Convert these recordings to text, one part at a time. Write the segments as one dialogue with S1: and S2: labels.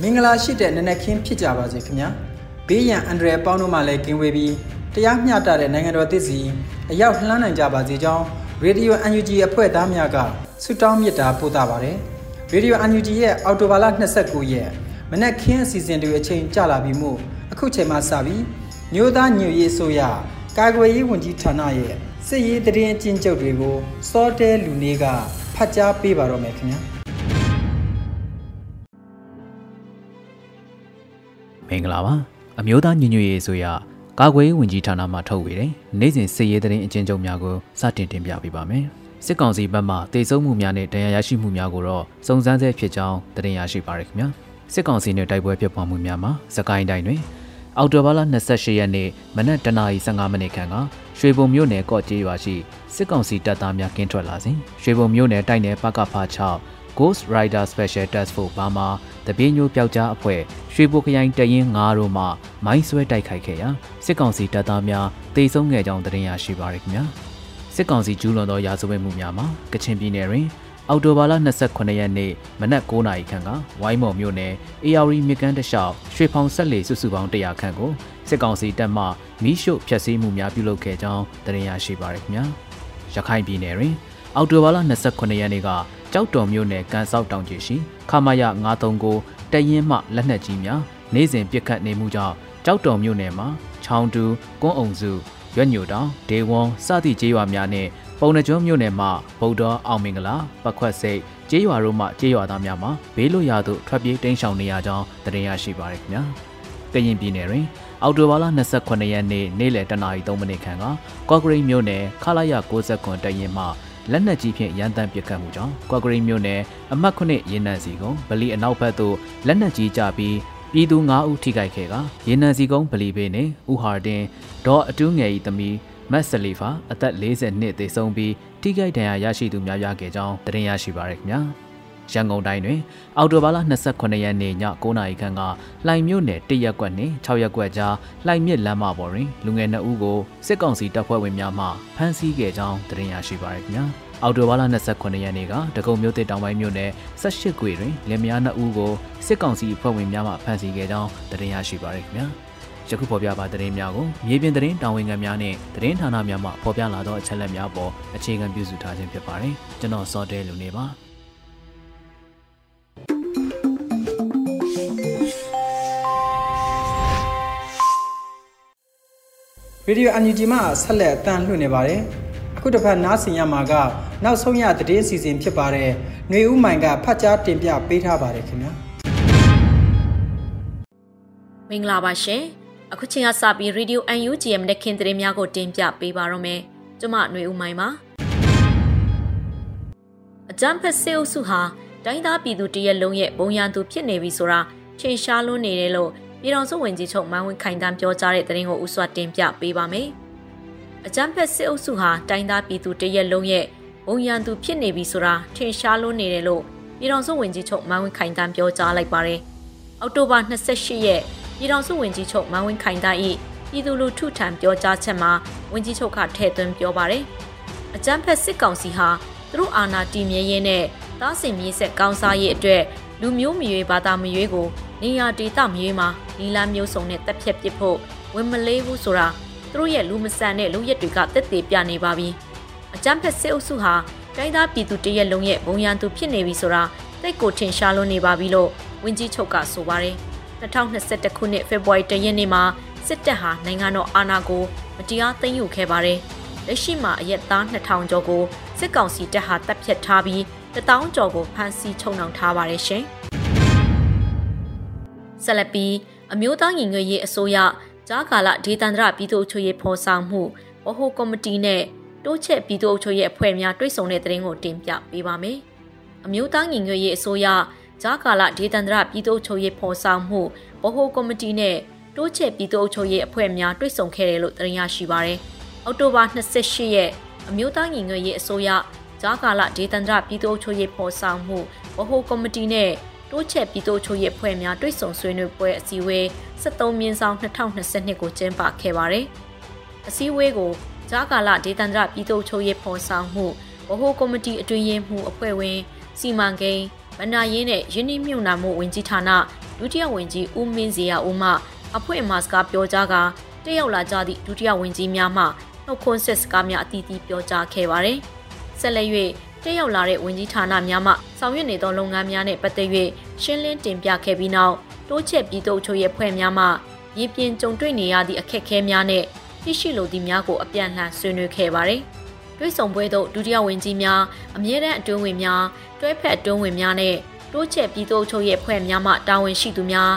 S1: မင်္ဂလာရှိတဲ့နနက်ခင်းဖြစ်ကြပါစေခင်ဗျာဘေးရန်အန်ဒရယ်ပေါင်းတို့မှလည်းကင်းဝေးပြီးတရားမျှတတဲ့နိုင်ငံတော်သစ်စီအရောက်လှမ်းနိုင်ကြပါစေကြောင်းရေဒီယို UNG အဖွဲ့သားများကဆုတောင်းမေတ္တာပို့သပါတယ်ရေဒီယို UNG ရဲ့အော်တိုဘာလ29ရက်မနက်ခင်းအစီအစဉ်တွေအချိန်ကြာလာပြီမို့အခုချိန်မှစပြီးမြို့သားညွရေးဆိုရကာကွယ်ရေးဝန်ကြီးဌာနရဲ့ စစ်ရေးတရင်အချင်းချုပ်တွေကိုစောတဲလူနေကဖတ်ကြားပေးပါတော့မယ်ခင်ဗျာ
S2: မင်္ဂလာပါအမျိုးသားညီညွတ်ရေးဆိုရကာကွယ်ရေးဝန်ကြီးဌာနမှထုတ်ဝေတဲ့နိုင်စဉ်စစ်ရေးတရင်အချင်းချုပ်များကိုစတင်တင်ပြပေးပါမယ်စစ်ကောင်စီဘက်မှတေဆုံးမှုများနဲ့ဒဏ်ရာရရှိမှုများကိုတော့စုံစမ်းဆဲဖြစ်ကြောင်းတင်ရရှိပါရခင်ဗျာစစ်ကောင်စီနဲ့တိုက်ပွဲဖြစ်ပွားမှုများမှာစကိုင်းတိုင်းတွင်အော်တိုဘာလ28ရက်နေ့မနက်တနာရီ15မိနစ်ခန့်က ရွှေဘုံမြို့နယ်ကော့ကျေးရွာရှိစစ်ကောင်စီတပ်သားများကင်းထွက်လာစဉ်ရွှေဘုံမြို့နယ်တိုက်နယ်ပကဖာ6 Ghost Rider Special Task Force ဘာမှာတပင်းညိုပျောက်ကြားအဖွဲ့ရွှေဘိုခရိုင်တရင်9တို့မှမိုင်းဆွဲတိုက်ခိုက်ခဲ့ရာစစ်ကောင်စီတပ်သားများတေဆုံးခဲ့ကြောင်းသတင်းရရှိပါရခင်ဗျာစစ်ကောင်စီကျူးလွန်သောရာဇဝတ်မှုများမှာကချင်ပြည်နယ်တွင် အော်တိုဘာလ28ရက်နေ့မနက်9:00နာရီခန့်ကဝိုင်းမော်မြို့နယ် AR မြကန်းတလျှောက်ရွှေဖောင်ဆက်လေစုစုပေါင်း100ခန့်ကိုစစ်ကောင်စီတပ်မှမီးရှို့ဖျက်ဆီးမှုများပြုလုပ်ခဲ့ကြောင်းသတင်းရရှိပါရခင်ဗျာရခိုင်ပြည်နယ်တွင်အော်တိုဘာလ28ရက်နေ့ကကြောက်တော်မြို့နယ်ကန်ဆောက်တောင်ကြီးရှိခမာယ939တရင်မှလက်နက်ကြီးများနေ့စဉ်ပစ်ခတ်နေမှုကြောင့်ကြောက်တော်မြို့နယ်မှာချောင်းတူကွန်းအောင်စုရွက်ညိုတောင်ဒေဝွန်စသည့်ကျေးရွာများနဲ့ ပုံနှကျွန်းမြို့နယ်မှာဗုဒ္ဓအောင်မင်္ဂလာပခွက်စိတ်ကျေးရွာတို့မှကျေးရွာသားများမှာဘေးလွတ်ရာသို့ထွက်ပြေးတိမ်းရှောင်နေရကြောင်းသတင်းရရှိပါရခင်ဗျာကရင်ပြည်နယ်တွင်အော်တိုဘာလ28ရက်နေ့နေ့လယ်တနာရီ3မိနစ်ခန့်ကကော့ဂရိတ်မြို့နယ်ခလာရ69တရင်မှလက်နက်ကြီးဖြင့်ရန်တမ်းပစ်ခတ်မှုကြောင့်ကွာဂရိမြို့နယ်အမှတ်9ရင်းနှံစီကုန်းဗလီအနောက်ဘက်သို့လက်နက်ကြီးကျပြီးပြည်သူ9ဦးထိခိုက်ခဲ့ကရင်းနှံစီကုန်းဗလီဘေးနှင့်ဦးဟာတင်ဒေါ်အတူးငယ်၏သမီး မတ်ဆလီဖာအသက်40နှစ်သေဆုံးပြီးထိခိုက်ဒဏ်ရာရရှိသူများပြားခဲ့ကြောင်းသတင်းရရှိပါရခင်ဗျာရန်ကုန်တိုင်းတွင် အော်တိုဘာလ28ရက်နေ့ည9:00နာရီခန့်ကလှိုင်မြို့နယ်တရက်ကွက်နှင့်6ရက်ကွက်ကြားလှိုင်မြစ်လမ်းမပေါ်တွင်လူငယ်2ဦးကိုစစ်ကောင်စီတပ်ဖွဲ့ဝင်များမှဖမ်းဆီးခဲ့ကြောင်းသတင်းရရှိပါရခင်ဗျာအော်တိုဘာလ28ရက်နေ့ကတကုံမြို့တစ်တောင်ပိုင်းမြို့နယ်18ကွေတွင်လင်မယား2ဦးကိုစစ်ကောင်စီဖွဲ့ဝင်များမှဖမ်းဆီးခဲ့ကြောင်းသတင်းရရှိပါရခင်ဗျာ ယခုဖော်ပြပါသတင်းများကိုမြေပြင်သတင်းတာဝန်ခံများနဲ့သတင်းဌာနများမှဖော်ပြလာသောအချက်အလက်များပေါ်အခြေခံပြုစုထားခြင်းဖြစ်ပါတယ်ကျွန်တော်စောတဲလူနေပါ
S1: ရေဒီယို UNG မှာဆက်လက်အသံလွှင့်နေပါတယ်အခုတစ်ဖက်နားဆင်ရမှာက နောက်ဆုံးရသတင်းစီစဉ်ဖြစ်ပါတယ်ຫນွေဦးမိုင်ကဖတ်ကြားတင်ပြပေးထားပါတယ်ခင်ဗျာ
S3: မင်္ဂလာပါရှင် အခုချိန်ကစပြီး Radio UNG ရဲ့မနက်ခင်းသတင်းများကိုတင်ပြပေးပါရမယ်ကျမຫນွေဦးမိုင်ပါအကြမ်းဖက်စစ်အုပ်စုဟာတိုင်းသားပြည်သူတရက်လုံးရဲ့ဘုံရန်သူဖြစ်နေပြီဆိုတာထင်ရှားလွန်းနေတယ်လို့ပြည်တော်စုဝင်ကြီးချုပ်မန်းဝင်းခိုင်တန်းပြောကြားတဲ့သတင်းကိုဥစွာတင်ပြပေးပါမယ်။အကြမ်းဖက်စစ်အုပ်စုဟာတိုင်းသားပြည်သူတရက်လုံးရဲ့ဘုံရန်သူဖြစ်နေပြီဆိုတာထင်ရှားလွန်းနေတယ်လို့ပြည်တော်စုဝင်ကြီးချုပ်မန်းဝင်းခိုင်တန်းပြောကြားလိုက်ပါတယ်။အောက်တိုဘာ28ရက် ပြည်တော်စုဝင်ကြီးချုပ်မန်းဝင်းခိုင်တန်း၏ပြည်သူလူထုထံပြောကြားချက်မှာဝင်ကြီးချုပ်ကထည့်သွင်းပြောပါတယ်။အကြမ်းဖက်စစ်ကောင်စီဟာသူတို့အာဏာတည်မြဲရေးနဲ့သားစင်မြေးဆက်ကောင်းစားရေးအတွက်လူမျိုးမရွေးဘာသာမရွေးကိုနေရာဒေသမရွေးမှာလီလာမျိုးစုံနဲ့တက်ဖြတ်ပစ်ဖို့ဝင်မလေးဘူးဆိုတာသူတို့ရဲ့လူမဆန်တဲ့လူရက်တွေကတက်သေးပြနေပါပြီ။အကြမ်းဖက်စစ်အုပ်စုဟာတိုင်းသားပြည်သူတရက်လုံးရဲ့ဘုံရန်သူဖြစ်နေပြီဆိုတာတိတ်ကိုထင်ရှားလွန်းနေပါပြီလို့ဝင်းကြီးချုပ်ကဆိုပါတယ် 2021ခုနှစ်ဖေဖော်ဝါရီလရက်နေ့မှာစစ်တပ်ဟာနိုင်ငံတော်အာဏာကိုမတရားသိမ်းယူခဲ့ပါတယ်လက်ရှိမှာအရက်သား2000ကျော်ကိုစစ်ကောင်စီတပ်ဟာတပ်ဖြတ်ထားပြီး1000ကျော်ကိုဖမ်းဆီးချုပ်နှောင်ထားပါတယ်ရှင်ဆက်လက်ပြီးအမျိုးသားညီညွတ်ရေးအစိုးရကြားကာလဒေသန္တရပြည်သူ့အချုပ်ရေးဖော်ဆောင်မှုဗဟိုကော်မတီနဲ့တိုးချက်ပြည်သူ့အချုပ်ရေးအဖွဲ့များတွိတ်ဆုံတဲ့တဲ့ရင်ကိုတင်ပြပေးပါမယ်။အမျိုးသားညီညွတ်ရေးအစိုးရ ကြားကာလဒေသန္တရပြည်သူ့အချုပ်ရေးဖော်ဆောင်မှုဗဟိုကော်မတီနဲ့တိုးချက်ပြည်သူ့အချုပ်ရေးအဖွဲ့များတွိတ်ဆုံခဲ့တယ်လို့တင်ရရှိပါရယ်။အောက်တိုဘာ28ရက်အမျိုးသားညီညွတ်ရေးအစိုးရကြားကာလဒေသန္တရပြည်သူ့အချုပ်ရေးဖော်ဆောင်မှုဗဟိုကော်မတီနဲ့တိုးချက်ပြည်သူ့ချုပ်ရဲ့ဖွဲ့များတွိတ်ဆုံဆွေးနွေးပွဲအစည်းအဝေး73မြင်းဆောင်2022ကိုကျင်းပခဲ့ပါတယ်။အစည်းအဝေးကိုကြားကာလဒေသန္တရပြည်သူ့ချုပ်ရဲ့ဖော်ဆောင်မှုဗဟိုကော်မတီအတွင်းရေးမှူးအဖွဲ့ဝင်စီမံကိန်း ဗဏ္ဍာရေးနဲ့ယင်းနှမြုံနာမှုဝင်ကြီးဌာနဒုတိယဝန်ကြီးဦးမင်းစီယာဦးမှအဖွဲ့အမှာစကားပြောကြားကတက်ရောက်လာကြသည့်ဒုတိယဝန်ကြီးများမှနှုတ်ခွန်းဆက်စကားများအသီးသီးပြောကြားခဲ့ပါတယ်။ဆက်လက်၍တက်ရောက်လာတဲ့ဝန်ကြီးဌာနများမှဆောင်ရွက်နေသောလုပ်ငန်းများနဲ့ပတ်သက်၍ရှင်းလင်းတင်ပြခဲ့ပြီးနောက်တိုးချက်ပြည်သူ့ချုပ်ရဲ့ဖွဲ့များမှရည်ပြင်းကြုံတွေ့နေရသည့်အခက်အခဲများနဲ့သိရှိလိုသည့်များကိုအပြန်လှန်ဆွေးနွေးခဲ့ပါတယ်။ တွဲဆောင်ပွဲသို့ဒုတိယဝန်ကြီးများအမြဲတမ်းအတွင်းဝင်များတွဲဖက်အတွင်းဝင်များနဲ့တိုးချက်ပြည်သူ့ချုပ်ရဲ့ဖွဲ့များမှတာဝန်ရှိသူများ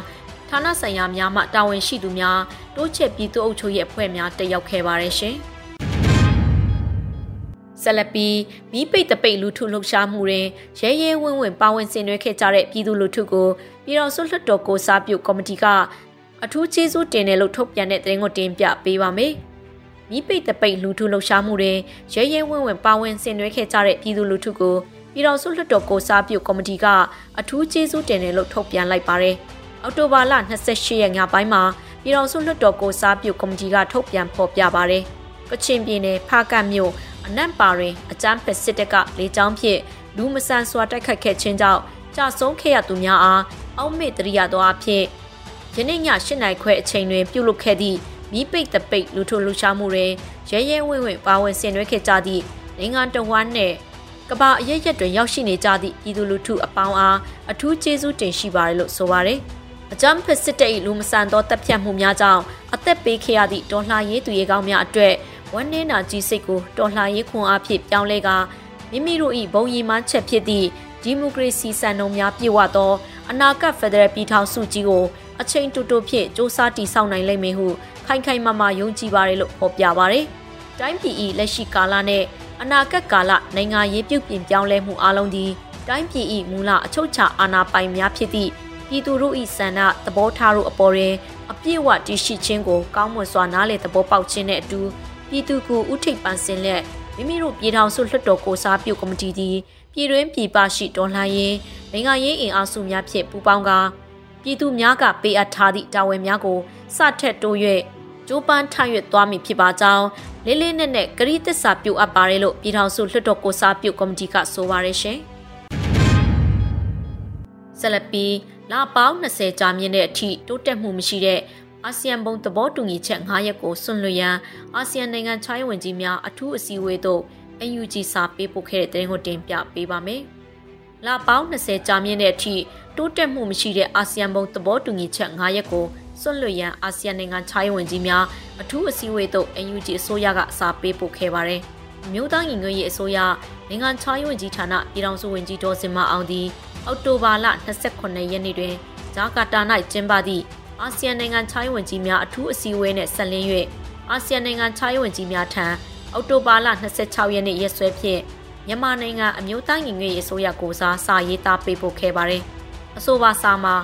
S3: ဌာနဆိုင်ရာများမှတာဝန်ရှိသူများတိုးချက်ပြည်သူ့အုပ်ချုပ်ရေးအဖွဲ့များတက်ရောက်ခဲ့ပါတယ်ရှင်။ဆက်လက်ပြီးမိပိတ်တပိတ်လူထုလှုပ်ရှားမှုတွင်ရဲရဲဝင်းဝင်းပါဝင်ဆင်နွှဲခဲ့ကြတဲ့ပြည်သူလူထုကိုပြည်တော်စုလွှတ်တော်ကိုစားပြုကော်မတီကအထူးကျေးဇူးတင်တယ်လို့ထုတ်ပြန်တဲ့သတင်းကိုတင်ပြပေးပါမယ်။ မိပိတ်တပိတ်လူထုလှုပ်ရှားမှုတွင်ရဲရဲဝင်းဝင်းပါဝင်ဆင်နွှဲခဲ့ကြတဲ့ပြည်သူလူထုကိုပြည်တော်စုလွှတ်တော်ကိုစားပြုကော်မတီကအထူးကျေးဇူးတင်တယ်လို့ထုတ်ပြန်လိုက်ပါတယ်။အောက်တိုဘာလ28ရက်ညပိုင်းမှာပြည်တော်စုလွှတ်တော်ကိုစားပြုကော်မတီကထုတ်ပြန်ဖော်ပြပါတယ်။ကချင်ပြည်နယ်ဖားကတ်မြို့အနက်ပါတွင်အကြမ်းဖက်စစ်တပ်ကလေကြောင်းဖြင့်လူမဆန်စွာတိုက်ခတ်ခဲ့ခြင်းကြောင့်ကြာဆုံးခဲ့ရသူများအားအောက်မေ့တရိယာသောအဖြစ်ယနေ့ည၈နိုင်ခွဲအချိန်တွင်ပြုလုပ်ခဲ့သည့် မိပိတ်တပိတ်လူထုလူရှားမှုတွင်ရဲရဲဝင့်ဝင့်ပါဝင်ဆင်နွှဲခဲ့ကြသည့်နိုင်ငံတော်ဝန်နှင့်ကဘာအရရက်တွင်ရောက်ရှိနေကြသည့်ပြည်သူလူထုအပေါင်းအားအထူးကျေးဇူးတင်ရှိပါတယ်လို့ဆိုပါတယ်။အကြမ်းဖက်စစ်တပ်၏လူမဆန်သောတပ်ဖြတ်မှုများကြောင့်အသက်ပေးခဲ့ရသည့်ဒေါ်လာရေးသူရဲကောင်းများအတွက်ဝမ်းနည်းနာကြီးစိတ်ကိုတော်လှန်ရေးခွန်အားဖြင့်ပြောင်းလဲကမိမိတို့၏ဘုံရည်မှန်းချက်ဖြစ်သည့်ဒီမိုကရေစီစံနှုန်းများပြည့်ဝသောအနာဂတ်ဖက်ဒရယ်ပြည်ထောင်စုကြီးကို အချိန်တူတူဖြင့်စ조사တည်ဆောက်နိုင်လိမ့်မယ်ဟုခိုင်ခိုင်မာမာယုံကြည်ပါတယ်လို့ဖော်ပြပါတယ်။တိုင်းပြည်၏လက်ရှိကာလနဲ့အနာဂတ်ကာလနိုင်ငံရေးပြုပြင်ပြောင်းလဲမှုအလုံးဒီတိုင်းပြည်၏မူလအချုပ်ချာအာဏာပိုင်များဖြစ်သည့်ပြည်သူတို့၏ဆန္ဒသဘောထားတို့အပေါ်တွင်အပြည့်အဝတည်ရှိခြင်းကိုကောင်းမွန်စွာနားလည်သဘောပေါက်ခြင်းနဲ့အတူပြည်သူကိုဥထိပ်ပန်းစင်လက်မိမိတို့ပြည်ထောင်စုလွှတ်တော်ကိုစားပြုကော်မတီသည်ပြည်တွင်းပြည်ပရှိတော်လှန်ရေးနိုင်ငံရေးအင်အားစုများဖြင့်ပူးပေါင်းကာ ပြည်သူများကပေးအပ်ထားသည့်တာဝန်များကိုစထက်တိုး၍ကျိုးပန်းထရွက်သွားမည်ဖြစ်ပါကြောင်းလေးလေးနက်နက်ကတိသစ္စာပြုအပ်ပါတယ်လို့ပြည်ထောင်စုလွှတ်တော်ကိုစားပြုကော်မတီကဆိုပါရရှင်။ဆက်လက်ပြီးလာပေါင်း20ကြာမြင့်တဲ့အထိတိုးတက်မှုမရှိတဲ့အာဆီယံဘုံသဘောတူညီချက်9ရက်ကိုဆွန့်လွှတ်ရန်အာဆီယံနိုင်ငံခြားရေးဝန်ကြီးများအထူးအစည်းအဝေးသို့ UNG စာပေးပို့ခဲ့တဲ့တဲ့ကိုတင်ပြပေးပါမယ်။ လပေါင်း20ကြာမြင့်တဲ့အထိတိုးတက်မှုမရှိတဲ့အာဆီယံဘုံသဘောတူညီချက်9ရက်ကိုဆွန့်လွှတ်ရန်အာဆီယံနိုင်ငံခြားရေးဝန်ကြီးများအထူးအစည်းအဝေးသို့ UNG အစိုးရကစာပေးပို့ခဲ့ပါတယ်။မြို့သားညီညွတ်ရေးအစိုးရနိုင်ငံခြားရေးဝန်ကြီးဌာနပြည်ထောင်စုဝန်ကြီးဒေါ်စင်မအောင်သည်အောက်တိုဘာလ28ရက်နေ့တွင်ဂျာကာတာ၌ကျင်းပသည့်အာဆီယံနိုင်ငံခြားရေးဝန်ကြီးများအထူးအစည်းအဝေးနဲ့ဆက်လင်း၍အာဆီယံနိုင်ငံခြားရေးဝန်ကြီးများထံအောက်တိုဘာလ26ရက်နေ့ရက်စွဲဖြင့် မြန်မာနိုင်ငံအမျိုးသားညီညွတ်ရေးအစိုးရကိုစားစာရေးသားပေးပို့ခဲ့ပါတယ်။အဆိုပါစာမှာ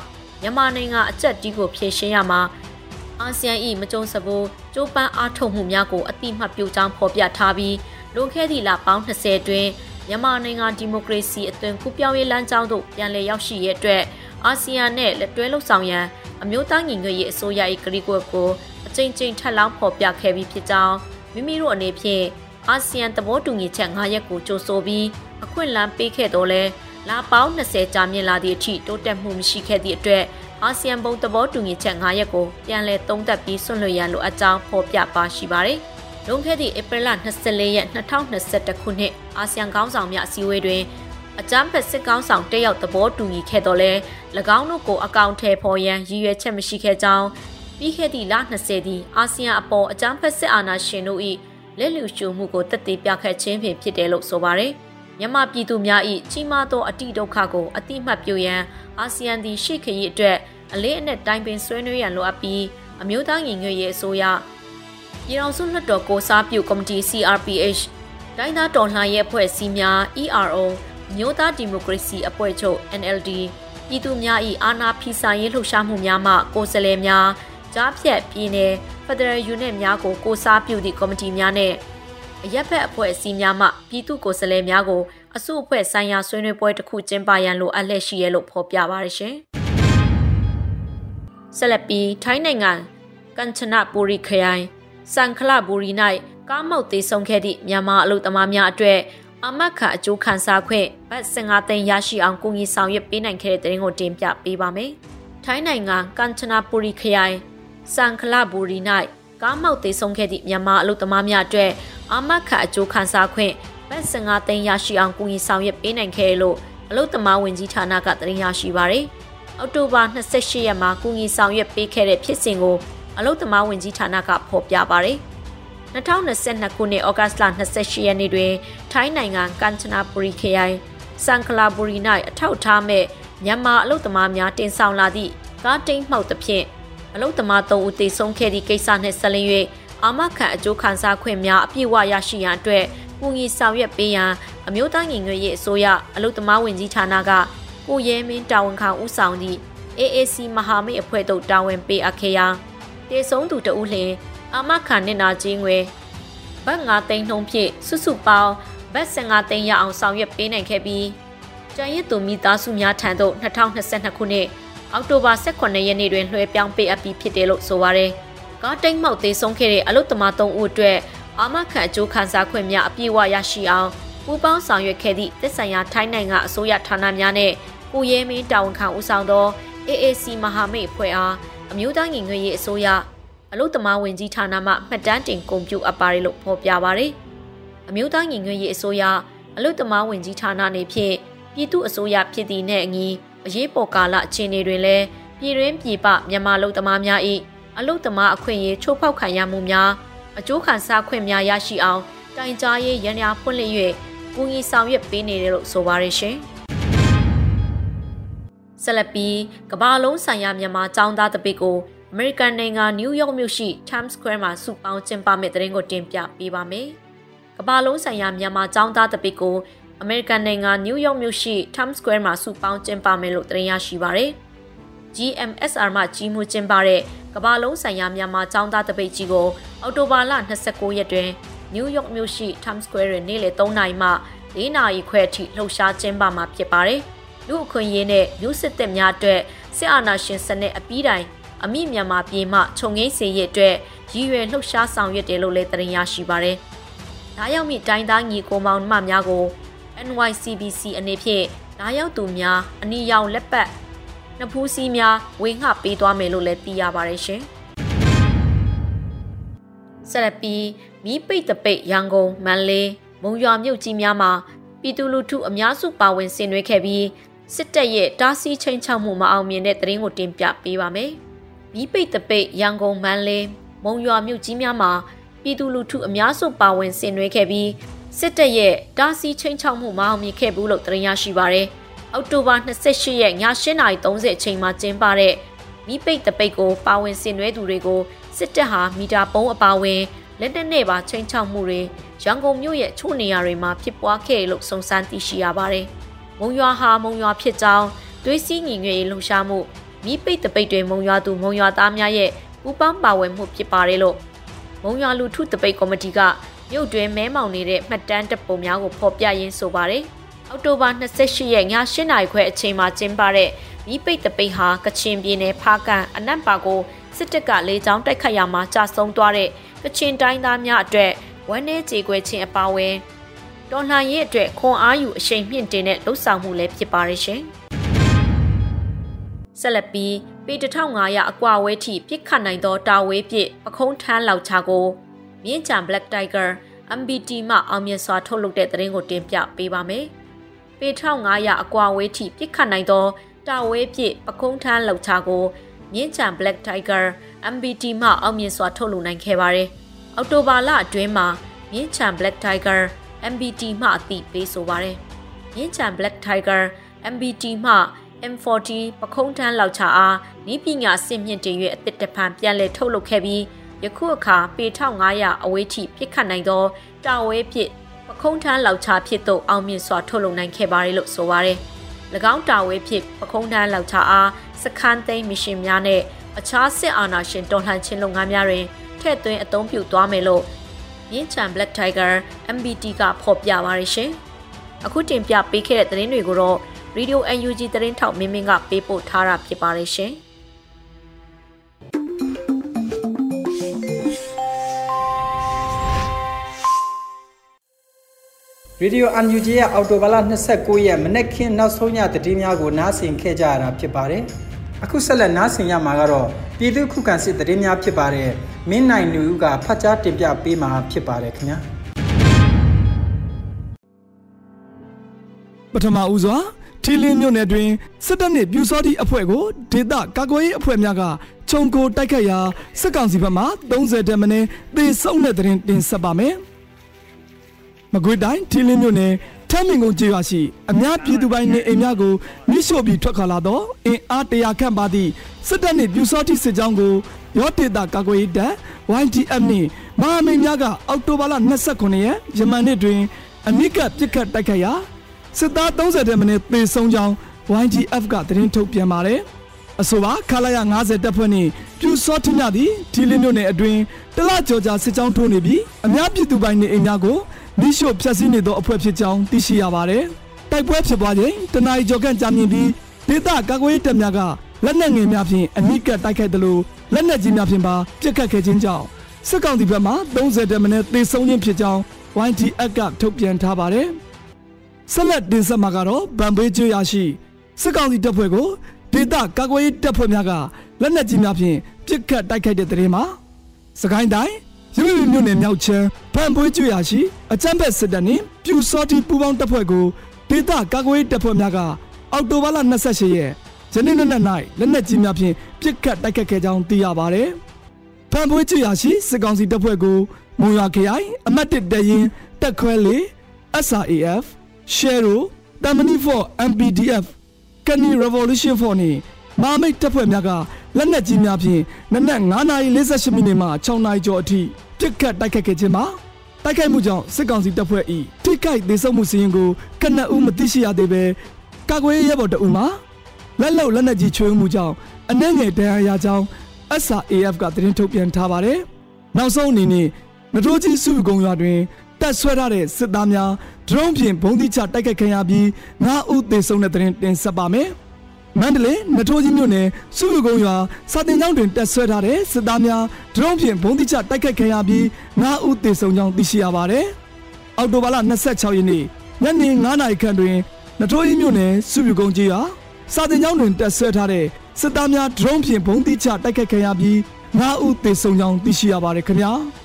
S3: မြန်မာနိုင်ငံအကြက်တီးကိုဖြည့်ရှင်းရမှာအာဆီယံ၏မကြုံစဘူးကျိုးပန်းအားထုတ်မှုများကိုအတိမတ်ပြုကြောင်းဖော်ပြထားပြီးလွန်ခဲ့သည့်လပေါင်း20တွင်မြန်မာနိုင်ငံဒီမိုကရေစီအသွင်ကူးပြောင်းရေးလမ်းကြောင်းသို့ပြန်လည်ရောက်ရှိရတဲ့အတွက်အာဆီယံနဲ့လက်တွဲလှုပ်ဆောင်ရန်အမျိုးသားညီညွတ်ရေးအစိုးရ၏ကတိကဝတ်ကိုအကြိမ်ကြိမ်ထပ်လောင်းဖော်ပြခဲ့ပြီးဖြစ်ကြောင်းမိမိတို့အနေဖြင့် အာဆီယံသဘောတူညီချက်9ရက်ကိုကြိုဆိုပြီးအခွင့်အလမ်းပေးခဲ့တော့လဲလာပေါင်း20ကြာမြင့်လာသည့်အထိတိုးတက်မှုမရှိခဲ့သည့်အတွက်အာဆီယံဘုံသဘောတူညီချက်9ရက်ကိုပြန်လည်သုံးသပ်ပြီးဆွန့်လွှတ်ရန်လိုအပ်ကြောင်းဖော်ပြပါရှိပါတယ်။လွန်ခဲ့သည့်ဧပြီလ24ရက်2021ခုနှစ်အာဆီယံခေါင်းဆောင်များအစည်းအဝေးတွင်အကြမ်းဖက်စစ်ကောင်းဆောင်တက်ရောက်သဘောတူညီခဲ့တော်လဲ၎င်းတို့ကိုအကောင့်ထဲပေါ်ရန်ရည်ရွယ်ချက်မရှိခဲ့ကြောင်းပြီးခဲ့သည့်လ20သည်အာဆီယံအပေါ်အကြမ်းဖက်စစ်အာဏာရှင်တို့၏ လက်လူရှုမှုကိုတက်သေးပြခတ်ခြင်းဖြင့်ဖြစ်တယ်လို့ဆိုပါတယ်။မြန်မာပြည်သူများ၏ကြီးမားသောအတိဒုက္ခကိုအတိမတ်ပြုရန်အာဆီယံသည်ရှေ့ခရီးအတွက်အလေးအနက်တိုင်ပင်ဆွေးနွေးရန်လိုအပ်ပြီးအမျိုးသားညီညွတ်ရေးအစိုးရပြည်ထောင်စုလွှတ်တော်ကိုစားပြုကော်မတီ CRPH တိုင်းသားတော်လှန်ရေးအဖွဲ့အစည်းများ ERO မျိုးသားဒီမိုကရေစီအဖွဲ့ချုပ် NLD ပြည်သူများ၏အာဏာဖီဆန်ရေးလှုပ်ရှားမှုများမှကိုယ်စားလှယ်များကြားဖြတ်ပြည်နယ်ဖ က်ဒရယ်ယူနစ်များကိုကိုစားပြုသည့်ကော်မတီများနဲ့အရက်ဖက်အဖွဲ့အစည်းများမှပြည်သူကိုယ်စားလှယ်များကိုအစုအဖွဲ့ဆိုင်ရာဆွေးနွေးပွဲတစ်ခုကျင်းပရန်လိုအပ်လက်ရှိရလို့ဖော်ပြပါရရှင်။ဆက်လက်ပြီးထိုင်းနိုင်ငံကန်ချနပူရီခရိုင်စန်ခလဘူရီ၌ကားမောက်သေးဆုံးခဲ့သည့်မြန်မာအလုပ်သမားများအတွက်အမတ်ခအကျိုးခံစားခွင့်ဘတ်15သိန်းရရှိအောင်ကူညီဆောင်ရွက်ပေးနိုင်ခဲ့တဲ့တဲ့ရင်ကိုတင်ပြပေးပါမယ်။ထိုင်းနိုင်ငံကန်ချနာပူရီခရိုင် စန်ခလဘူရီ၌ကားမောက်သေးဆုံးခဲ့သည့်မြန်မာအလုပ်သမားများအတွက်အမတ်ခအကျိုးခံစားခွင့်ဘတ်15သိန်းရရှိအောင်ကူညီဆောင်ရွက်ပေးနိုင်ခဲ့လို့အလုပ်သမားဝင်ကြီးဌာနကတင်ရရှိပါရယ်။အောက်တိုဘာ28ရက်မှာကူညီဆောင်ရွက်ပေးခဲ့တဲ့ဖြစ်စဉ်ကိုအလုတ်သမားဝင်ကြီးဌာနကဖော်ပြပါရယ်2022ခုနှစ်ဩဂတ်လ28ရက်နေ့တွင်ထိုင်းနိုင်ငံကန်ချနာပူရီခရိုင်စန်ကလာပူရီ၌အထောက်ထားမဲ့မြန်မာအလုတ်သမားများတင်ဆောင်လာသည့်ကားတိန်မှောက်သဖြင့် အလုတ်သမား၃ဦးသေဆုံးခဲ့သည့်ကိစ္စနှင့်ဆက်လျင်း၍အာမခံအကျိုးခံစားခွင့်များအပြည့်အဝရရှိရန်အတွက်ကူညီဆောင်ရွက်ပေးရန်အမျိုးသားညီညွတ်ရေးအစိုးရအလုတ်သမားဝင်ကြီးဌာနကကိုရဲမင်းတာဝန်ခံဦးဆောင်သည့် AAC မဟာမိတ်အဖွဲ့တို့တာဝန်ပေးအပ်ခဲ့ရာတေဆုံးသူတဦးလျင်အာမခံနစ်နာခြင်းငွေဘတ်9သိန်းနှုန်းဖြင့်စုစုပေါင်းဘတ်15သိန်းရအောင်ဆောင်ရွက်ပေးနိုင်ခဲ့ပြီးကျန်ရစ်သူမိသားစုများထံသို့2022ခုနှစ် အောက်တိုဘာ18ရက်နေ့တွင်လွှဲပြောင်းပေးအပ်ပြီးဖြစ်တယ်လို့ဆိုပါရယ်။ကားတိတ်မောက်သေးဆုံးခဲ့တဲ့အလုတ်သမား3ဦးအတွက်အာမခံအကျိုးခံစားခွင့်များအပြည့်အဝရရှိအောင်ပူးပေါင်းဆောင်ရွက်ခဲ့သည့်သက်ဆိုင်ရာထိုင်းနိုင်ငံအစိုးရဌာနများနဲ့ကိုရဲမင်းတာဝန်ခံဦးဆောင်သော AAC မဟာမိတ်အဖွဲ့အားအမျိုးသားညီညွတ်ရေးအစိုးရအလို့သမားဝင်ကြီးဌာနမှမှတ်တမ်းတင်ကုန်ပြုအပ်ပါတယ်လို့ဖော်ပြပါရယ်အမျိုးသားညီညွတ်ရေးအစိုးရအလို့သမားဝင်ကြီးဌာနနေဖြင့်ပြည်သူအစိုးရဖြစ်သည့်နဲ့အညီ အရေးပေါ်ကာလအခြေအနေတွင်လည်းပြည်တွင်းပြည်ပမြန်မာလူသမားများ၏အလို့သမားအခွင့်အရေးချိုးဖောက်ခံရမှုများအကျိုးခံစားခွင့်များရရှိအောင်တိုင်ကြားရေးရန်ရာဖွင့်လှစ်၍ကူညီဆောင်ရွက်ပေးနေတယ်လို့ဆိုပါရရှင်။ဆက်လက်ပြီးကမ္ဘာလုံးဆိုင်ရာမြန်မာចောင်းသားတပိတ်ကိုအမေရိကန်နိုင်ငံနယူးယောက်မြို့ရှိ Times Square မှာစုပေါင်းကျင်းပမယ့်တဲ့ရင်ကိုတင်ပြပေးပါမယ်။ကမ္ဘာလုံးဆိုင်ရာမြန်မာចောင်းသားတပိတ်ကို အမေရိကန်နိုင်ငံနယူးယောက်မြို့ရှိ Times Square မှာစုပေါင်းကျင်းပမယ်လို့တင်ရရှိပါရယ်။ GMSR မှကြီးမှုကျင်းပတဲ့ကမ္ဘာလုံးဆိုင်ရာမြန်မာចောင်းသားတပိတ်ကြီးကိုအောက်တိုဘာလ29ရက်တွင်နယူးယောက်မြို့ရှိ Times Square တွင်နေ့လယ်3နာရီမှ4နာရီခွဲအထိလှုပ်ရှားကျင်းပမှာဖြစ်ပါတယ်။လူအခွင့်အရေးနဲ့လူစစ်တပ်များအတွက်စစ်အာဏာရှင်စနစ်အပြီးတိုင်အမိမြန်မာပြည်မှခြုံငိမ့်စေရအတွက်ရည်ရွယ်လှုပ်ရှားဆောင်ရွက်တယ်လို့လည်းတင်ရရှိပါရယ်။ဒါရောက်မိတိုင်းသားညီကိုမောင်နှမများကို NYCBC အနေဖြင့်ဒါရောက်သူများအနီရောင်လက်ပတ်နှဖူးစည်းများဝေငှပေးသွားမယ်လို့လည်းသိရပါတယ်ရှင်။ဆက်လက်ပြီးမီးပိတ်တပိတ်ရန်ကုန်မန္တလေးမုံရွာမြို့ကြီးများမှာပြည်သူလူထုအများစုပါဝင်ဆင်နွှဲခဲ့ပြီးစစ်တပ်ရဲ့တားဆီးချိန်ချောက်မှုမအောင်မြင်တဲ့သတင်းကိုတင်ပြပေးပါမယ်။မီးပိတ်တပိတ်ရန်ကုန်မန်းလေးမုံရွာမြို့ကြီးများမှာပြည်သူလူထုအများစုပါဝင်ဆင်နွှဲခဲ့ပြီး စစ်တပ်ရဲ့တားဆီးချိန်ချောက်မှုမအောင်မြင်ခဲ့ဘူးလို့သတင်းရရှိပါရယ်။အောက်တိုဘာ28ရက်ည8:30အချိန်မှာကျင်းပတဲ့မီးပိတ်တပိတ်ကိုပါဝင်ဆင်နွှဲသူတွေကိုစစ်တပ်ဟာမီတာပုံးအပါဝင်လက်နက်နဲ့ပါချိန်ချောက်မှုတွေရန်ကုန်မြို့ရဲ့ချို့နေရာတွေမှာဖြစ်ပွားခဲ့လို့စုံစမ်းသိရှိရပါတယ်။မုံရွာဟာမုံရွာဖြစ်ကြောင်းသွေးစည်းညီညွတ်ရေးလှုပ်ရှားမှုမိပိတ်တပိတ်တွေမုံရွာသူမုံရွာသားများရဲ့ပူးပေါင်းပါဝင်မှုဖြစ်ပါတယ်လို့မုံရွာလူထုတပိတ်ကော်မတီက မြို့တွင်မဲမောင်နေတဲ့မှတ်တမ်းတပ်ပုံများကိုဖော်ပြရင်းဆိုပါတယ်။အောက်တိုဘာ28ရက်ည8နာရီခွဲအချိန်မှာကျင်းပတဲ့မိပိတ်တပိတ်ဟာကချင်ပြည်နယ်ဖားကန်အနက်ပါကိုစစ်တပ်ကလေကြောင်းတိုက်ခတ်ရမှာကြာဆုံးသွားတဲ့ကချင်တိုင်းသားများအတွက်ဝမ်းနည်းကြေကွဲခြင်းအပါအဝင်တော်လှန်ရေးအတွက်ခွန်အားယူအရှိန်မြင့်တင်တဲ့လှုပ်ဆောင်မှုလည်းဖြစ်ပါရဲ့ရှင်။ဆက်လက်ပြီးပေ1500အကွာဝဲထိပြစ်ခတ်နိုင်သောတာဝဲပစ်ပခုံးထမ်းလောက်ချကို မြင်းချံ Black Tiger MBT မှအောင်မြင်စွာထုတ်လုပ်တဲ့သတင်းကိုတင်ပြပေးပါမယ်။ပေ1500အကွာဝေးထိပြစ်ခတ်နိုင်သောတာဝဲပြစ်ပကုံးထမ်းလောက်ချကိုမြင်းချံ Black Tiger MBT မှအောင်မြင်စွာထုတ်လုပ်နိုင်ခဲ့ပါတယ်။အော်တိုဘာလအတွင်းမှာမြင်းချံ Black Tiger MBT မှအသိပေးဆိုပါတယ်။မြင်းချံ Black Tiger MBT မှ M40 ပခုံးထမ်းလောက်ချအားနီးပညာစင်မြင့်တင်၍အသစ်တဖန်ပြန်လည်ထုတ်လုပ်ခဲ့ပြီး ယခုအခါပေ1500အဝေးထိပြစ်ခတ်နိုင်သောတာဝဲပစ်ပခုံးထမ်းလောက်ချဖြစ်သို့အောင်မြင်စွာထုတ်လုပ်နိုင်ခဲ့ပါတယ်လို့ဆိုပါတယ်။၎င်းတာဝဲဖြစ်ပခုံးထမ်းလောက်ချအားစခန်းသိမ်းမရှင်များနဲ့အခြားစစ်အာဏာရှင်တော်လှန်ခြင်းလုပ်ငန်းများတွင်ထည့်သွင်းအသုံးပြုသွားမယ်လို့မြင်းချံ Black Tiger MBT ကဖော်ပြပါရရှင်။အခုတင်ပြပေးခဲ့တဲ့သတင်းတွေကိုတော့ Radio UNG သတင်းထောက်မင်းမင်းကပေးပို့ထားတာဖြစ်ပါတယ်ရှင်။
S1: ရေဒီယို UNG ရဲ့အော်တိုဘာလ29ရက်မနေ့ကနောက်ဆုံးညသတင်းများကိုနားဆင်ခဲ့ကြရတာဖြစ်ပါတယ်။အခုဆက်လက်နားဆင်ရမှာကတော့ပြည်သူခုခံစစ်သတင်းများဖြစ်ပါတယ်။မင်းနိုင်လူကဖတ်ကြားတင်ပြပေးမှာဖြစ်ပါတယ်ခင်ဗျာ။
S4: ပထမဦးစွာထီလင်းမြို့နယ်တွင်စစ်တပ်နှင့်ပြူစောတိအဖွဲ့ကိုဒေသကာကွယ်ရေးအဖွဲ့များကခြုံကိုတိုက်ခတ်ရာစစ်ကောင်စီဘက်မှ30တမင်းသေဆုံးတဲ့တွင်တင်ဆက်ပါမယ်။ မကွေတိုင်းထီလင်းမြို့နယ်ထမ်းမင်ကုန်းကျေးရွာရှိအများပြည်သူပိုင်းနေအိမ်များကိုမိရှို့ပြီးထွက်ခွာလာတော့အင်အားတရာခန့်ပါသည့်စစ်တပ်နှင့်ပြူစောတိစစ်ကြောင်းကိုရောဒေတာကာကွယ်ရေးတပ် YTF နှင့်မဟာမိတ်များကအောက်တိုဘာလ29ရက်ယမန်နေ့တွင်အမိကပြစ်ခတ်တိုက်ခတ်ရာစစ်သား30တဲ့မိနစ်သေဆုံးကြောင်း YGF ကသတင်းထုတ်ပြန်ပါတယ်။အဆိုပါခလာရ90တပ်ဖွဲ့နှင့်ပြူစောထမြသည်ဒီလင်းမြို့နယ်အတွင်းတလကြော်ကြာစစ်ကြောင်းထိုးနေပြီးအများပြည်သူပိုင်းနေအိမ်များကို မိရှို့ဖျက်ဆီးနေသောအဖွဲ့ဖြစ်ကြောင်းသိရှိရပါတယ်။တိုက်ပွဲဖြစ်ပွားချိန်တနအီကျော်ခန့်ကြာမြင့်ပြီးဒေသကာကွယ်ရေးတပ်များကလက်နက်ငယ်များဖြင့်အနိကတိုက်ခိုက်သလိုလက်နက်ကြီးများဖြင့်ပါပစ်ခတ်ခဲ့ခြင်းကြောင့်စစ်ကောင်စီဘက်မှ30တမနဲ့သေဆုံးခြင်းဖြစ်ကြောင်း YTF ကထုတ်ပြန်ထားပါတယ်။ဆက်လက်တင်ဆက်မှာကတော့ဗန်ဘေးကျွရရှိစစ်ကောင်စီတပ်ဖွဲ့ကိုဒေသကာကွယ်ရေးတပ်ဖွဲ့များကလက်နက်ကြီးများဖြင့်ပစ်ခတ်တိုက်ခိုက်တဲ့တဲ့ရင်မှာစကိုင်းတိုင်း ရုပ်ရည်မြို့နယ်မြောက်ချမ်းဗန်ပွေးကျွရရှိအကြမ်းဖက်စစ်တပ်နှင့်ပြူစောတိပူပေါင်းတပ်ဖွဲ့ကိုဒေသကာကွယ်ရေးတပ်ဖွဲ့များကအောက်တိုဘာလ28ရက်ယနေ့နေ့၌လက်နက်ကြီးများဖြင့်ပစ်ခတ်တိုက်ခတ်ခဲ့ကြောင်းသိရပါတယ်။ဖန်ပွေးကျွရရှိစစ်ကောင်စီတပ်ဖွဲ့ကိုမုံရွာခရိုင်အမတ်တစ်တရင်တက်ခွဲလေး SRAF Shero Tamani for MPDF Kani Revolution for နှင့် မာမိတ်တပ်ဖွဲ့များကလက်နက်ကြီးများဖြင့်နနက်9:48မိနစ်မှ6နာရီကျော်အထိပြစ်ခတ်တိုက်ခတ်ခဲ့ခြင်းမှာတိုက်ခိုက်မှုကြောင့်စစ်ကောင်စီတပ်ဖွဲ့၏ထိခိုက်ဒေဆုံးမှုစီရင်ကိုကနအူးမသိရှိရသေးပဲကာကွယ်ရေးဘော်တအူမှာလက်လုံလက်နက်ကြီးချွေးမှုကြောင့်အနှဲငယ်ဒဏ်ရာရကြောင်း SRAF ကသတင်းထုတ်ပြန်ထားပါတယ်။နောက်ဆုံးအနေနဲ့နထိုးကြီးစုကုံရွာတွင်တက်ဆွဲထားတဲ့စစ်သားများဒရုန်းဖြင့်ဘုံတိချတိုက်ခိုက်ခံရပြီး9ဦးသေဆုံးတဲ့သတင်းတင်ဆက်ပါမယ်။ မန္တလေးနထိုးကြီးမြို့နယ်စုလူကုန်းရွာစာတင်ကျောင်းတွင်တက်ဆွဲထားတဲ့စစ်သားများဒရုန်းဖြင့်ဘုံတိချတိုက်ခိုက်ခံရပြီး9ဦးသေဆုံးကြောင်းသိရှိရပါတယ်။အောက်တိုဘာလ26ရက်နေ့ညနေ9နာရီခန့်တွင်နထိုးကြီးမြို့နယ်စုလူကုန်းကြီးရွာစာတင်ကျောင်းတွင်တက်ဆွဲထားတဲ့စစ်သားများဒရုန်းဖြင့်ဘုံတိချတိုက်ခိုက်ခံရပြီး9ဦးသေဆုံးကြောင်းသိရှိရပါတယ်ခင်ဗျာ။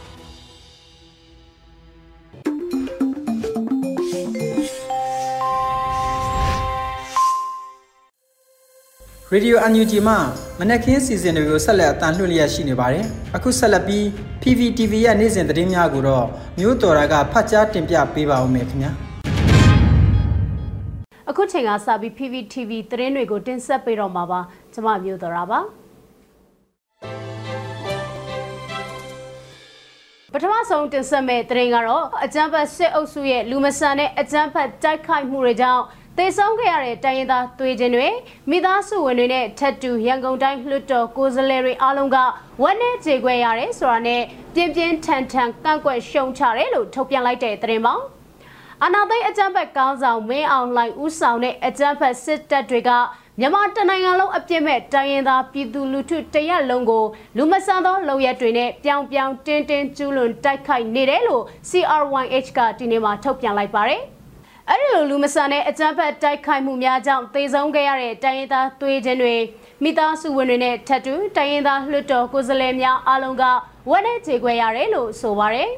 S1: ရေဒီယို UNG မှမနက်ခင်းစီစဉ်တွေကိုဆက်လက်အတန်လှည့်လျက်ရှိနေပါတယ်။အခုဆက်လက်ပြီး PVTV ရဲ့နေ့စဉ်သတင်းများကိုတော့မျိုးတော်တာကဖတ်ကြားတင်ပြပေးပါဦးမယ်ခင်ဗျာ။
S5: အခုချိန်ကစပြီး PVTV သတင်းတွေကိုတင်ဆက်ပေးတော့မှာပါ။ကျွန်မမျိုးတော်တာပါ။ပထမဆုံးတင်ဆက်မဲ့သတင်းကတော့အကြမ်းဖက်စစ်အုပ်စုရဲ့လူမဆန်တဲ့အကြမ်းဖက်တိုက်ခိုက်မှုတွေကြောင့် သေဆုံးခဲ့ရတဲ့တိုင်းရင်းသားသွေးချင်းတွေမိသားစုဝင်တွေနဲ့ထက်တူရန်ကုန်တိုင်းလွှတ်တော်ကိုယ်စားလှယ်တွေအားလုံးကဝက်နဲ့ခြေခွဲရတယ်ဆိုတာနဲ့ပြင်းပြင်းထန်ထန်ကန့်ကွက်ရှုံချတယ်လို့ထုတ်ပြန်လိုက်တဲ့သတင်းပေါင်းအနာသိအကြမ်းဖက်ကောင်းဆောင်မင်းအောင်လှိုင်ဦးဆောင်တဲ့အကြမ်းဖက်စစ်တပ်တွေကမြန်မာတနိုင်ငံလုံးအပြစ်မဲ့တိုင်းရင်းသားပြည်သူလူထုတရက်လုံးကိုလူမဆန်သောလုပ်ရက်တွေနဲ့ပြောင်ပြောင်တင်းတင်းကျူးလွန်တိုက်ခိုက်နေတယ်လို့ CRYH ကဒီနေ့မှထုတ်ပြန်လိုက်ပါတယ်။ အဲ့ဒီလိုလူမဆန်တဲ့အကြမ်းဖက်တိုက်ခိုက်မှုများကြောင့်သေဆုံးခဲ့ရတဲ့တိုင်းရင်းသားသွေးချင်းတွေမိသားစုဝင်တွေနဲ့ထပ်တူတိုင်းရင်းသားလွှတ်တော်ကိုယ်စားလှယ်များအားလုံးကဝက်နဲ့ခြေခွဲရတယ်လို့ဆိုပါတယ်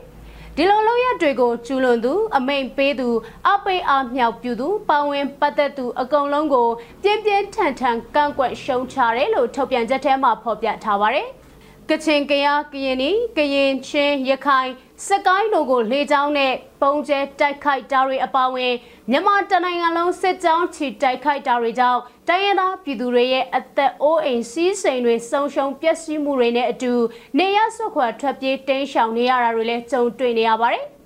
S5: ဒီလိုလုပ်ရတွေကိုကျူးလွန်သူ အမိန်ပေးသူအပိအားမြောက်ပြသူပါဝင်ပတ်သက်သူအကုန်လုံးကိုပြင်းပြင်းထန်ထန်ကန့်ကွက်ရှုံချတယ်လို့ထုတ်ပြန်ချက်ထဲမှာဖော်ပြထားပါတယ်ကချင်ကယားကရင်နီကရင်ချင်းရခိုင် စကိုင်းတို့ကိုလေကြောင်းနဲ့ပုံကျဲတိုက်ခိုက်တာတွေအပါအဝင်မြန်မာတနိုင်ငံလုံးစစ်ကြောင်းချီတိုက်ခိုက်တာတွေကြောင့်တိုင်းရင်းသားပြည်သူတွေရဲ့အသက်အိုးအိမ်စီးစိမ်တွေဆုံးရှုံးပျက်စီးမှုတွေနဲ့အတူနေရဆွခွာထွက်ပြေးတင်းရှောင်နေရတာတွေလည်းကြုံတွေ့နေရပါတယ်။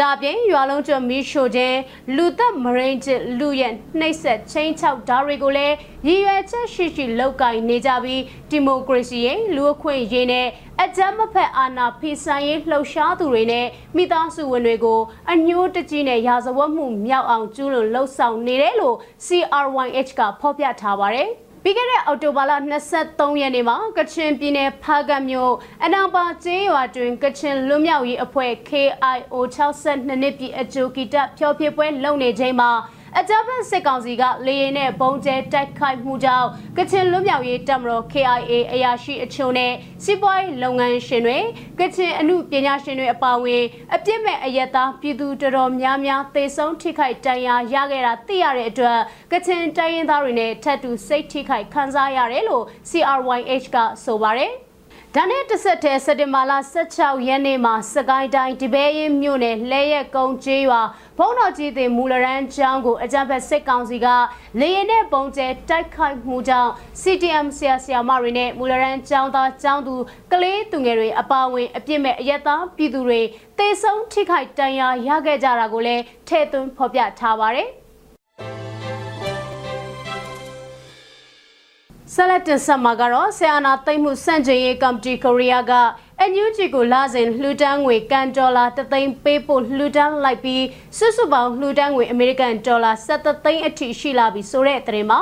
S5: ဒါပြင်ရွာလုံးကျွမီးရှိုခြင်းလူသက်မရိန်ချစ်လူရဲ့နှိပ်စက်ချင်းချောက်ဓာတွေကိုလည်းရည်ရွယ်ချက်ရှိရှိလောက်ကင်နေကြပြီးဒီမိုကရေစီရဲ့လူအခွင့်အရေးနဲ့အကြမ်းမဖက်အာဏာဖီဆိုင်ရေးလှုပ်ရှားသူတွေနဲ့မိသားစုဝင်တွေကိုအညှိုးတကြီးနဲ့ရာဇဝတ်မှုမြောက်အောင်ကျူးလွန်လှုပ်ဆောင်နေတယ်လို့ CRYH ကဖော်ပြထားပါတယ်။ ပြီးခဲ့တဲ့အောက်တိုဘာလ23ရက်နေ့မှာကချင်ပြည်နယ်ဖားကတ်မြို့အနောင်ပါကျေးရွာတွင်ကချင်လွတ်မြောက်ရေးအဖွဲ့ KIO 62နှစ်ပြည့်အကျိုးကီတဖျော်ဖြေပွဲလုပ်နေချိန်မှာ အကြမ်းဖက်စစ်ကောင်စီကလေရင်နဲ့ဘုံကျဲတိုက်ခိုက်မှုကြောင့်ကချင်လွတ်မြောက်ရေးတပ်မတော် KIA အရာရှိအချို့နဲ့စီးပွားရေးလုပ်ငန်းရှင်တွေကချင်အမှုပညာရှင်တွေအပါအဝင်အပြစ်မဲ့အယက်သားပြည်သူတော်တော်များများသေဆုံးထိခိုက်ဒဏ်ရာရခဲ့တာသိရတဲ့အတွက်ကချင်တိုင်းရင်းသားတွေနဲ့ထပ်တူစိတ်ထိခိုက်ခံစားရတယ်လို့ CRYH ကဆိုပါတယ်။ ဒါနဲ့တစ်ဆက်တည်းစက်တင်ဘာလ16ရက်နေ့မှာစကိုင်းတိုင်းဒီပဲရင်မြို့နယ်လဲရက်ကုန်းကျေးရွာဘုံတော်ကြီးတင်မူလရန်ကျောင်းကိုအကြံဖက်စစ်ကောင်စီကလေရင်နဲ့ပုံကျဲတိုက်ခိုက်မှုကြောင့် CTM ဆရာဆရာမတွေနဲ့မူလရန်ကျောင်းသားကျောင်းသူကလေးသူငယ်တွေအပါအဝင်အပြစ်မဲ့အရက်သားပြည်သူတွေတေဆုံးထိခိုက်တန်ရာရခဲ့ကြတာကိုလည်းထည့်သွင်းဖော်ပြထားပါတယ် ဆက်လက်တင်ဆက်မှာကတော့ဆီယနာသိမ့်မှုစန့်ကျင်ရေးကော်မတီကိုရီးယားကအန်ယူဂျီကိုလာစဉ်လှူဒန်းငွေကန်ဒေါ်လာတသိန်းပေးဖို့လှူဒန်းလိုက်ပြီးစုစုပေါင်းလှူဒန်းငွေအမေရိကန်ဒေါ်လာ73သိန်းအထိရှိလာပြီဆိုတဲ့သတင်းမှာ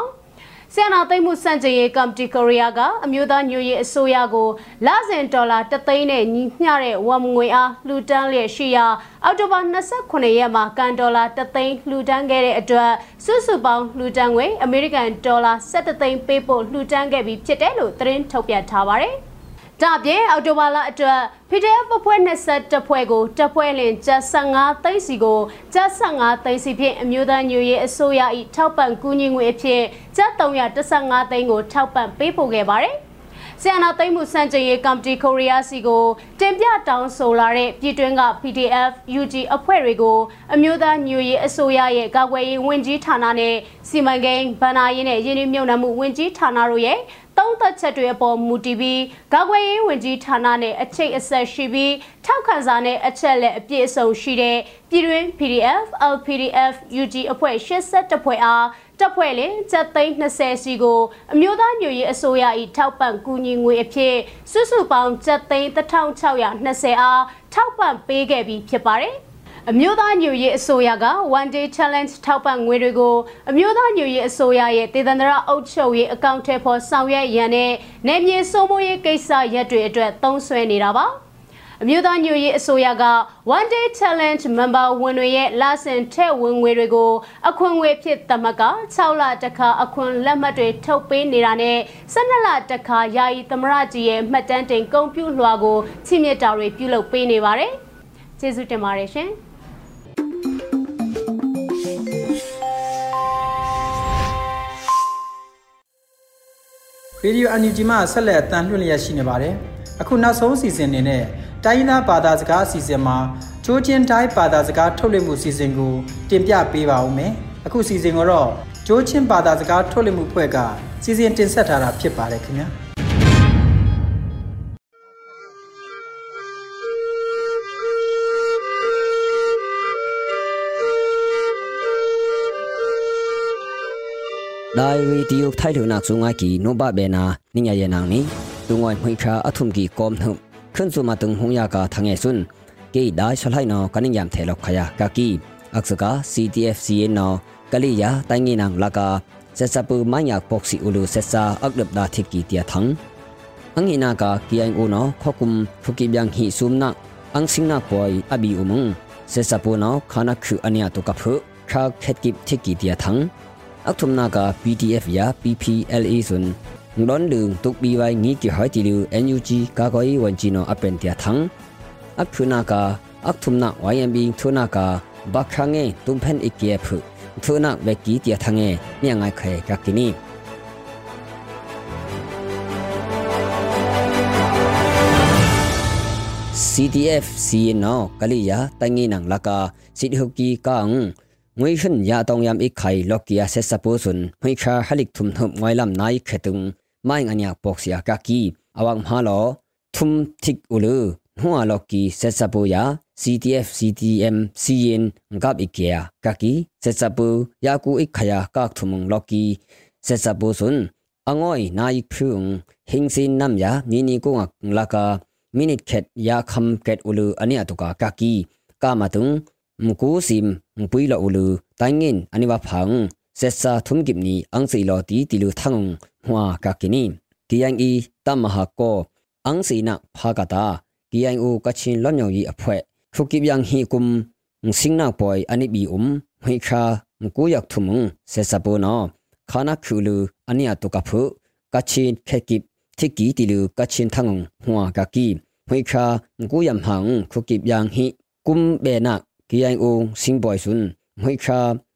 S5: ဆီယနာသိမ့်မှုစန့်ကျင်ရေးကော်မတီကိုရီးယားကအမျိုးသားညွရေးအစိုးရကိုလစဉ်ဒေါ်လာ3သိန်းနဲ့ညီမျှတဲ့ဝမ်ငွေအားလှူဒန်းလျက်ရှိရာအောက်တိုဘာ29ရက်မှာကန်ဒေါ်လာ3သိန်းလှူဒန်းခဲ့တဲ့အတွက်စုစုပေါင်းလှူဒန်းငွေအမေရိကန်ဒေါ်လာ17သိန်းပေးဖို့လှူဒန်းခဲ့ပြီးဖြစ်တယ်လို့သတင်းထုတ်ပြန်ထားပါတယ်။ ဒါပြင်အော်တိုဘာလအတွက် PDF အဖွဲ့21ဖွဲ့ကိုတပ်ဖွဲ့လင်ကျပ်15သိန်းစီကိုကျပ်15သိန်းစီဖြင့်အမျိုးသားညွရေးအစိုးရ၏ထောက်ပံ့ကူညီငွေအဖြစ်ကျပ်315သိန်းကိုထောက်ပံ့ပေးပို့ခဲ့ပါတယ်။ ဆီယနာသိမ့်မှုစံကြရေးကော်မတီကိုရီးယားစီကိုတင်ပြတောင်းဆိုလာတဲ့ပြည်တွင်းက PDF UG အဖွဲ့တွေကိုအမျိုးသားညွရေးအစိုးရရဲ့ကာကွယ်ရေးဝန်ကြီးဌာနနဲ့စီမံကိန်းဗဏ္ဍာရေးနဲ့ရင်းနှီးမြှုပ်နှံမှုဝန်ကြီးဌာနတို့ရဲ့သုံးသက်ချက်တွေအပေါ်မူတည်ပြီးကာကွယ်ရေးဝန်ကြီးဌာနနဲ့အချိတ်အဆက်ရှိပြီးထောက်ခံစာနဲ့အချက်လက်အပြည့်အစုံရှိတဲ့ပြည်တွင်း PDF, LPDF, UG အဖွဲ့82ဖွဲ့အား တပ်ဖွဲ့လင်ချက်သိန်း20စီကိုအမျိုးသားမျိုးရေးအစိုးရ၏ထောက်ပံ့ကူညီငွေအဖြစ်စုစုပေါင်းချက်သိန်း1620အားထောက်ပံ့ပေးခဲ့ပြီးဖြစ်ပါတယ်။အမျိုးသားညွရေးအစိုးရက one day challenge ထောက်ပံ့ငွေတွေကိုအမျိုးသားညွရေးအစိုးရရဲ့ဒေသန္တရအုပ်ချုပ်ရေးအကောင့်ထဲပေါ်ဆောင်ရွက်ရန်နဲ့နယ်မြေစိုးမိုးရေးကိစ္စရပ်တွေအတွက်သုံးစွဲနေတာပါ အမျိုးသားညွရေးအစိုးရက one day challenge member ဝင်တွေရဲ့လဆင်ထက်ဝင်ငွေတွေကိုအခွန်ငွေဖြစ်သမက6လတခါအခွန်လက်မှတ်တွေထုတ်ပေးနေတာနဲ့12လတခါယာယီသမရကြီးရဲ့မှတ်တမ်းတင်ကုန်ပြုလွှာကိုချီးမြှင့်တာတွေပြုလုပ်ပေးနေပါတယ်။ကျေးဇူးတင်ပါတယ်ရှင်။
S1: ရေဒီယိုအန်ယူဂျီမှဆက်လက်အသံလွှင့်လျက်ရှိနေပါတယ်။အခုနောက်ဆုံးအစီအစဉ်အနေနဲ့တိုင်းသားဘာသာစကားအစီအစဉ်မှာချိုးချင်းတိုင်းဘာသာစကားထုတ်လွှင့်မှုအစီအစဉ်ကိုတင်ပြပေးပါဦးမယ်။အခုအစီအစဉ်ကိုတော့ချိုးချင်းဘာသာစကားထုတ်လွှင့်မှုဖွဲ့ကစီစဉ်တင်ဆက်ထားတာဖြစ်ပါတယ်ခင်ဗျာ။
S6: ဒိုင်ရီတီယုတ်ထိုင်လူနာစုံငါကီနိုဘဘေနာနိညာယေနာနီဒုငွိုင်မိခါအထုံကီကောမ်ထုံ งอยมุยคราอทุมกีกอมหึมขึ้นสุมาตึงหงยากาทางเอซุนกีได้ชลายนอกันิยามเทลกขยากากีอักษกา CTFCA นอกะลิยาตังงีนางลากาเซซาปูมายากปกสิอุลูเซซาอักดับดาทิกีเตียทังอังอีนากากีไอโอนอขอกุมฟุกิบยังหิซุมนักอังสิงนาปอยอบีอุมงเซซาปูนอคานักคืออันยาตุกับเพคราเคตกิบทิกีเตียทังอักทุมนากา PDF ยา PPLA ซุน lon lung tuk bi wai ngi ki hai ti liu NUG ka ko yi wan chi no apen tia thang ak phuna ka ak thum na YMB thuna ka ba khang e tum phen ik ye phu thuna ve ki tia thang e nya ngai khae ka ki ni ซีีเอฟซีนอกะลียาตังงีนังลากาสิทฮกกีกังงวยชันยาตองยามอีกไข่ลอกกียาเซสปูสุนไม่ชาฮลิกทุมทุมไวลำนายขตุง မိုင်းအညာပေါက်စီယာကကီအဝမ်ဟာလောထုမ်တစ်ဥလူဟွာလော်ကီဆက်စပိုယာ CTF CTM CN ငပ်အိကေယာကကီဆက်စပိုယာကူအိခယာကထုံလော်ကီဆက်စပိုဆွန်အငွိုင်နိုင်ဖုံဟင်းစင်နမ်ယာမီနီကိုင လကာ minute khet ya kham ket ulu ania tuka kaki kama tung mku sim mpui lo ulu taingin aniwa phang sesa thum gipni angsi lo ti tilu thang hwa kakini kiang i tamaha ko angsi na phagata kiang u kachin lonyo yi aphwe khukip yang hi kum singna poi ani bi um hui kha mku yak thumung sesa po no khana khulu ania tuka phu kachin khekip thiki tilu kachin thang hwa ka ki hoi kha ngu yam hang khu kip yang hi kum be na ki ai o sing boy sun hoi kha ngu yak thum mu da nai khetung ki ai i tam ha ko anam ba su ngoing om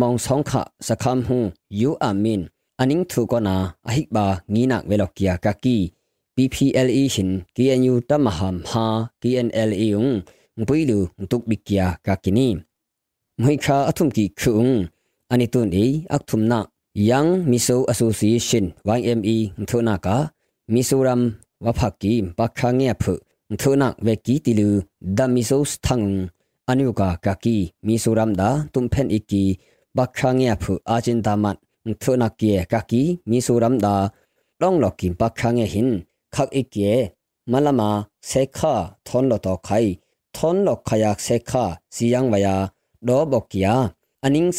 S6: มองสองขะสะคำหูยูอามินอันนิงถูกนาอหิบางีนักเวลกียกากี PPLE หิน KNU ตมหามหา KNLE งปุยดูตุกบิกียกากินีมหิคาอทุมกีคุงอันนี้ตุนอีอักทุมนักยังมิโซแอสโซเชชัน YME ทุนากามิโซรัมวพักกีปักขังเงียบทุนักเวกีติลูดามิโซสทังอันยุกากากีมิโซรัมดาตุมเพนอีกี င်ခက်အီကီမလမာဆေခါသွန်လောတော့ခိုင်သွန်လောခယာဆေခါစီယံဝယာဒေါ်ဘောကီယာအနင်း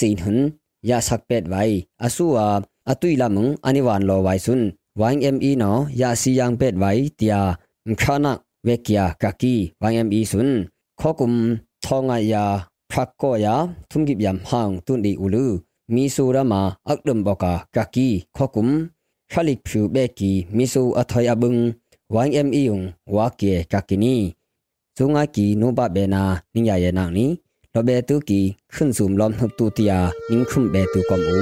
S6: စီဟွန်ယာဆက်ပက်ဝိုင်အဆူဝါအတုီလာမုံအနိဝန်လောဝိုင်ဆွန်း YME no ya si yang pet wai tia mkhana vekia kaki YME sun khokum thonga ya phakko ya thumgip yam hang tundi ulu misurama akdum boka kaki khokum khalik phu beki misu athoy abung YME yung wake kakini zunga ki no ba bena ninya ye nang ni lobe tu ki khun sum lom hup tu tia ning khum be tu kom u